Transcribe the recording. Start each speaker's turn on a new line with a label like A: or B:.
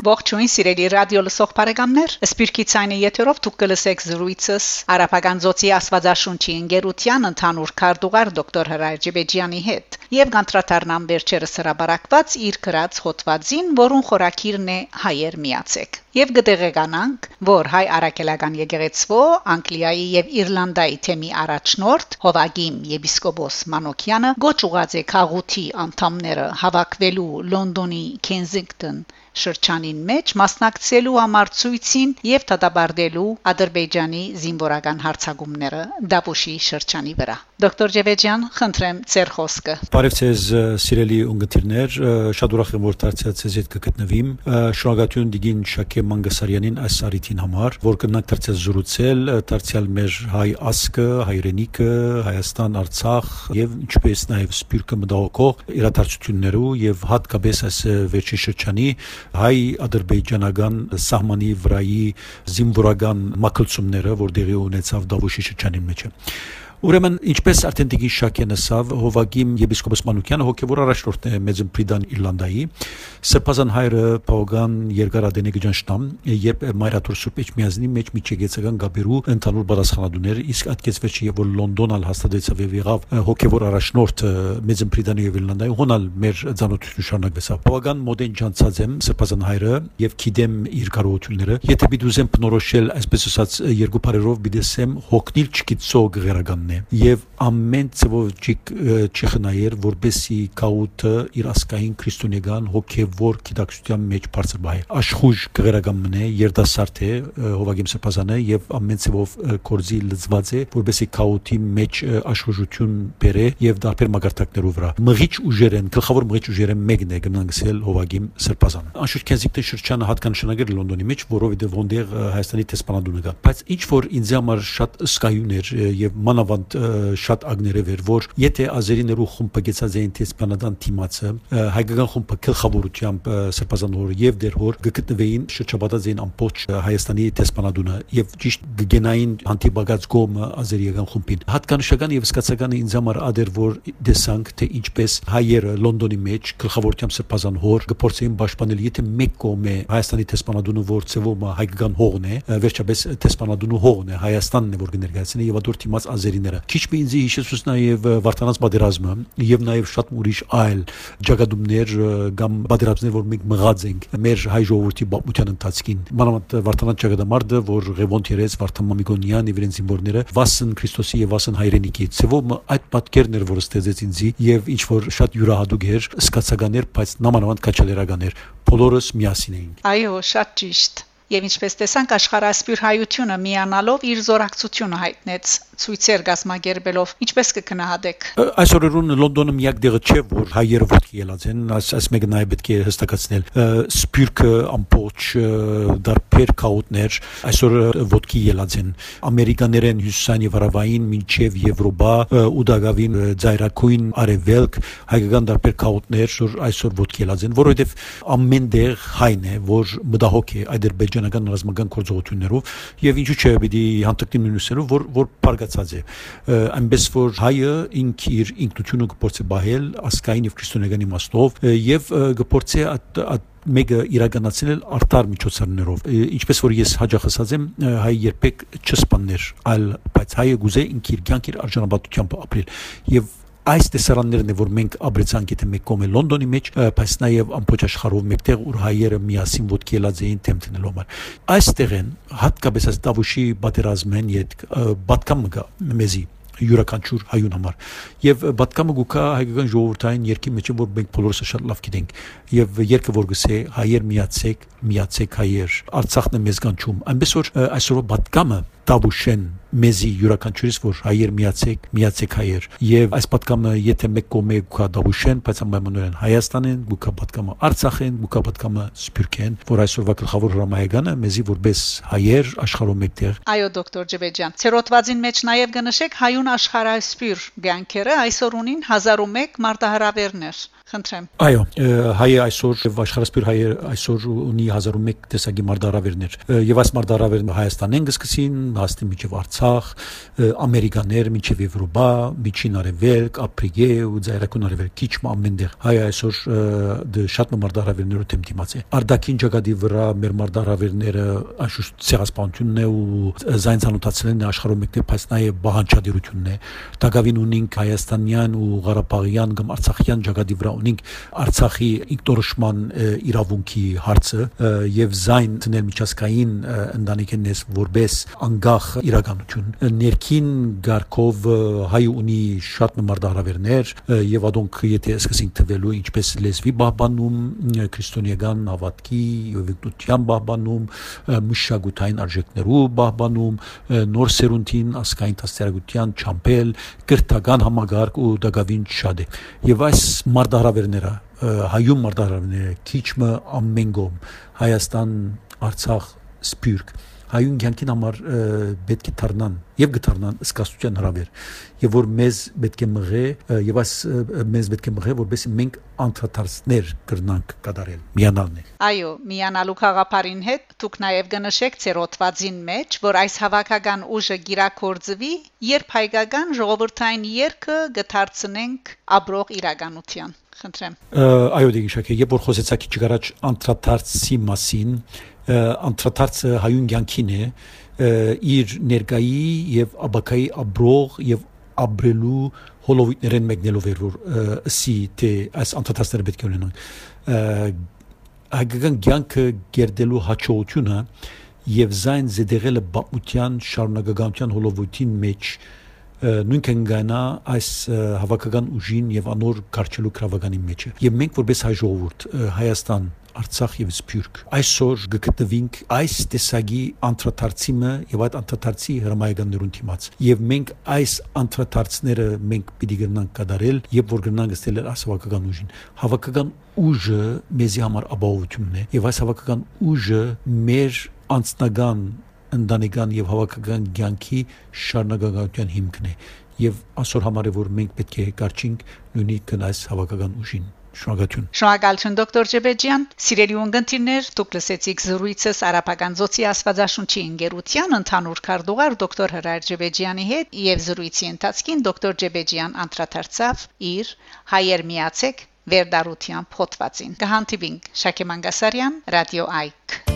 A: Ողջույն սիրելի ռադիո լսող բարեկամներ, Սպիրկի ցայնի եթերով դուք կլսեք զրույցս Արաբական ծոցի Աստվածաշունչի ընկերության ընդհանուր քարտուղար դոկտոր Հրայր Ջեբեջյանի հետ եւ գանտրատարնամ վերջերս հրաբարակված իր գրած հոդվածին, որուն խորակիրն է հայեր միացեք։ Եվ գտեղեկանանք, որ հայ արաքելական եկեղեցվո Անգլիայի եւ Իռլանդայի թեմի առաջնորդ Հովագիմ եպիսկոպոս Մանոկյանը գոչ ուղած է քաղուտի անդամները հավաքվելու Լոնդոնի Kensington շրջանին մեջ մասնակցելու համար ցույցին եւ դատաբարտելու Ադրբեջանի զինվորական հարցակումները Դավուշի շրջանի վրա։ Դոկտոր Ջևեջյան, խնդրեմ ձեր խոսքը։
B: Բարև ձեզ, սիրելի ունգընտիրներ, շատ ուրախ եմ որ դարձյալ ձեզ հետ կգտնվիմ։ Շնորհակալություն Դիգին Շակե Մանգասարյանին այս արիթին համար, որ դարձյալ զրուցել դարձյալ մեր հայ ասկը, հայրենիքը, Հայաստան, Արցախ եւ ինչպես նաեւ սպիրկը մտահոգող իրադարձություններու եւ հատկապես այս վերջին շրջանի հայ ադրբեջանական սահմանի վրայի զինվորական մակլցումները, որ դեղի ունեցավ Դավուշի շրջանի մեջ։ Ուրեմն ինչպես արդեն դիգի շակեն ասավ Հովագիմ եպիսկոպոս Մանուկյանը հոգևոր առաջնորդն է Մեծն Պրիդան Իռլանդայի Սրբազան հայրը Պաուգան Երգարադենի գջանշտամ երբ Մայրաթուր Սուրբ Էջմիածնի մեջ միջեգեցական գաբերու ընդհանուր բարձրանալուներ իսկ այդքես վերջի եւ որ Լոնդոնալ հաստատեցավ եւ եղավ հոգևոր առաջնորդ Մեծն Պրիդանի եւ Իռլանդայի հոնալ մեր ցանոթություն շարունակվեցավ Պաուգան մոդեն ջանցած եմ Սրբազան հայրը եւ գիտեմ իր կարողությունները եթե բիդուզեմ բնորոշել այսպես ասած երկու բարերով բիդեսեմ հոգնիլ չկիցո գերագան է եւ ամեն ծովով չխնայեր որբեսի կաուտը իր ասկային քրիստոնեական հոգեվոր գիտակցության մեջ բարձր բայ աշխուժ գերական մնե երդասարդ է հովագիմ սրբազանը եւ ամեն ծովով կորզի լծված է որբեսի կաուտի մեջ աշխուժություն բերե եւ դարբեր մագարտակներով վրա մղիչ ուժերեն գլխավոր մղիչ ուժերեն մեկն է գնանցել հովագիմ սրբազանը անշուշտ Կենզինգտոն շրջանը հատկանշանագիր Լոնդոնի մեջ որովհետեւ ոնդեղ Հայաստանի տեսփանադունը կա բայց ինչ որ ինձ համար շատ սկայուն էր եւ մանավանդ անդ շատ ագներև էր որ եթե ազերիներու խումբը գեցած էին տեսփանադան թիմացը հայկական խումբը գլխավորությամբ սրբազան հոր եւ դեր հոր գտնվեին շրջապատած էին ամբողջ հայաստանի տեսփանադունը եւ ճիշտ գգենային անտիբագած գոմը ազերիական խումբին հատկանշական եւ սկացական ինձ համար ադեր որ դեսանք թե ինչպես հայերը լոնդոնի մեջ գլխավորությամբ սրբազան հոր գործեին պաշտպանել եթե մեկ կողմ է հայաստանի տեսփանադունը որ ծևոմ հայկական հողն է վերջապես տեսփանադունը հողն է հայաստանն է որ կներկայացնի եւ ադոր թիմած ազերիները պատերազմները։ Քիչ մի ինձ հիշեցուց նաև Վարդանանց պատերազմը եւ նաև շատ ուրիշ այլ ճակատումներ կամ պատերազմներ, որ մենք մղած ենք մեր հայ ժողովրդի բապության ընթացքին։ Մանավանդ Վարդանանց ճակատամարտը, որ Ղևոն Թերես, Վարդան Մամիկոնյան եւ իրենց զինվորները վասն Քրիստոսի եւ վասն հայրենիքի ծևով այդ պատկերն էր, որ ստեծեց ինձի եւ ինչ որ շատ յուրահատուկ էր, սկացականներ, բայց նամանավանդ քաչալերականներ։ Բոլորս միասին էինք։
A: Այո, շատ ճիշտ։ Եվ ինչպես տեսանք աշխարհասփյուր հայությունը միանալով իր զորակցությունը հայտնեց ցույցեր գազմագերբելով ինչպես կգնահատեք
B: այսօրերուն Լոնդոնը միակ դեղը չէ որ հայերը ոտքի ելած են այս այս մեկը նաև պետք է հստակացնել սպյուրքը ամբողջ դարբեր քաուտներ այսօր ոտքի ելած են ամերիկաներեն հյուսիսային եւ հարավային մինչեւ եվրոպա ու դագավին ծայրակույն արևելք հայկական դարբեր քաուտներ այսօր ոտքի ելած են որովհետեւ ամեն դեղ հայն է որ մտահոգ է ադրբեջանական ռազմական գործողություններով եւ ինչու՞ չէ պիտի հանդգնի նույնիսկերով որ որ բարգացած է այնպես որ հայը ինք իր ինքնությունը կփորձի բահել ասկային եւ քրիստոնեական իմաստով եւ կփորձի մեկը իրականացնել արտար միջոցառներով ինչպես որ ես հաջող ասած եմ հայ երբեք չսպաններ այլ բայց հայը գուզե ինք իր կյանքի արժանապատվությամբ ապրել եւ այս տեսարաններն է որ մենք աբրեցանք եթե մեկ կողմ է Լոնդոնի մեջ բայց նաև ամբողջ աշխարհով մեկտեղ ուր հայերը միասին ոտքի ելած էին թեմտնելու համար այստեղ են հատկապես այս Դավուշի պատերազմեն իդ բատկամ գա մեզի յուրաքանչյուր հայուն համար եւ բատկամը գուկա հայկական ժողովրդային երկի մեջ որ մենք բոլորս շատ լավ գիտենք եւ երկը որ գսե հայեր միացեք միացեք հայեր արցախն է մեզ կանչում այնպես որ այսօր բատկամը Տավուշեն մեզի յուրաքանչյուրից որ հայեր միացեք միացեք հայեր եւ այս պատկամը եթե մեկ կողմ է գուկա Տավուշեն բայց ամենուրեն Հայաստանեն գուկա պատկամը Արցախեն գուկա պատկամը Սփյուռքեն որ այսօրվա գլխավոր հրամայականը մեզի որպես հայեր աշխարհում մեկտեղ
A: Այո դոկտոր Ջեբեջան ցերոտվածին մեջ նաեւ գնշեք հայուն աշխարհասփյուր բյանքերը այսօր ունին 1001 մարտահրավերներ Խնդրեմ։
B: Այո, հայը այսօր աշխարհասփյուր հայը այսօր ունի 1001 տեսակի մարտահրավերներ եւ այս մարտահրավերները Հայաստանեն գսկսին, հասնի միջև Արցախ, Ամերիկաներ, միջև Եվրոպա, Միջին Արևելք, Ապրիգե ու Ձայրակուն Արևելք, քիչ ամենտեղ։ Հայը այսօր դե շատ մարտահրավերներով դեմ դիմաց է։ Արդակին ճակատի վրա մեր մարտահրավերները անշուշտ ցեղասպանությունն է ու զայն ցանոթացնելն է աշխարհում մեկտեղ, բայց նաեւ բանջարությունն է։ Դակավին ունենք հայաստանյան ու Ղարաբաղյան կամ Արցախյան ճակատի վրա ունենք Արցախի ինքնորոշման իրավունքի հարցը եւ զայն դնել միջազգային ընտանիքին ես որպես անգախ իրականություն ներքին գարկով հայ ունի շատ նմար դարավերներ եւ ադոնք եթե սկսենք թվելու ինչպես լեզվի բաբանում քրիստոնեական հավատքի եւ ինքնության բաբանում մշակութային արժեքներու բաբանում նոր սերունդին ասկային դաստիարակության չամփել կրթական համագարկ ու դակավին շատ է եւ այս մարդարա մարտահրավերները հայում մարտահրավերները քիչմը ամենգոմ Հայաստան Արցախ Սփյուռք հայուն ցանկին համար պետք է դառնան եւ գտարնան սկսության հրավեր եւ որ մեզ պետք է մղե եւ այս մեզ պետք է մղե որովհետեւ մենք անդրադարձներ կրնանք կատարել միանալն է
A: այո միանալու խաղապարին հետ դուք նաեւ կնշեք ցերոտվածին մեջ որ այս հավաքական ուժը գիրակորձվի երբ հայկական ժողովրդային երկը գտարցնենք աբրող իրականության խնդրեմ
B: այո դիգիշակե երբ որ խոսեցաքի չգարաջ անդրադարձի մասին անդրադարձը հայուն ցանկին է իր ներգայի եւ աբակայի աբրող եւ աբրելու հոլովիտներեն մեկնելով էր որ ասի թե այս անդրադարձները պետք է ունենան հայկական ցանկը գերդելու հաջողությունը եւ զայն զդեղելը բապության շարունակականության հոլովույթին մեջ նույնքան գանա այս հավաքական ուժին եւ անոր կարճելու քրավականի մեջ եւ մենք որպես հայ ժողովուրդ Հայաստան Արցախ եւ Սփյուռք այսօր գտնվինք այս տեսակի անդրադարձիմը եւ այդ անդրադարձի հրամայականներուն դիմաց եւ մենք այս անդրադարձները մենք պիտի գնանք կդարել եւ որ գնանք ստել ասվակական ուժին հավաքական ուժը մեզի համար ապահովությունն է եւ այս հավաքական ուժը մեր անձնական ընտանեկան եւ հավաքական ցանկի շարունակականության հիմքն է եւ այսօր համարը որ մենք պետք է կարճինք նույնիսկ այս հավաքական ուժին Շնորհակալություն։
A: Շնորհակալություն դոկտոր Ջեբեջյան։ Սիրելի ունգընտիրներ, դուք լսեցիք զրույցս Արաբական ծոցի Աստվածաշունչի ընկերության ընդհանուր քարտուղար դոկտոր Հրայր Ջեբեջյանի հետ եւ զրույցի ընթացքին դոկտոր Ջեբեջյան անդրադարձավ իր հայեր միացեք վերդարության փոթվածին։ Կհանդիպինք Շակե Մանգասարյան, Ռադիո Այք։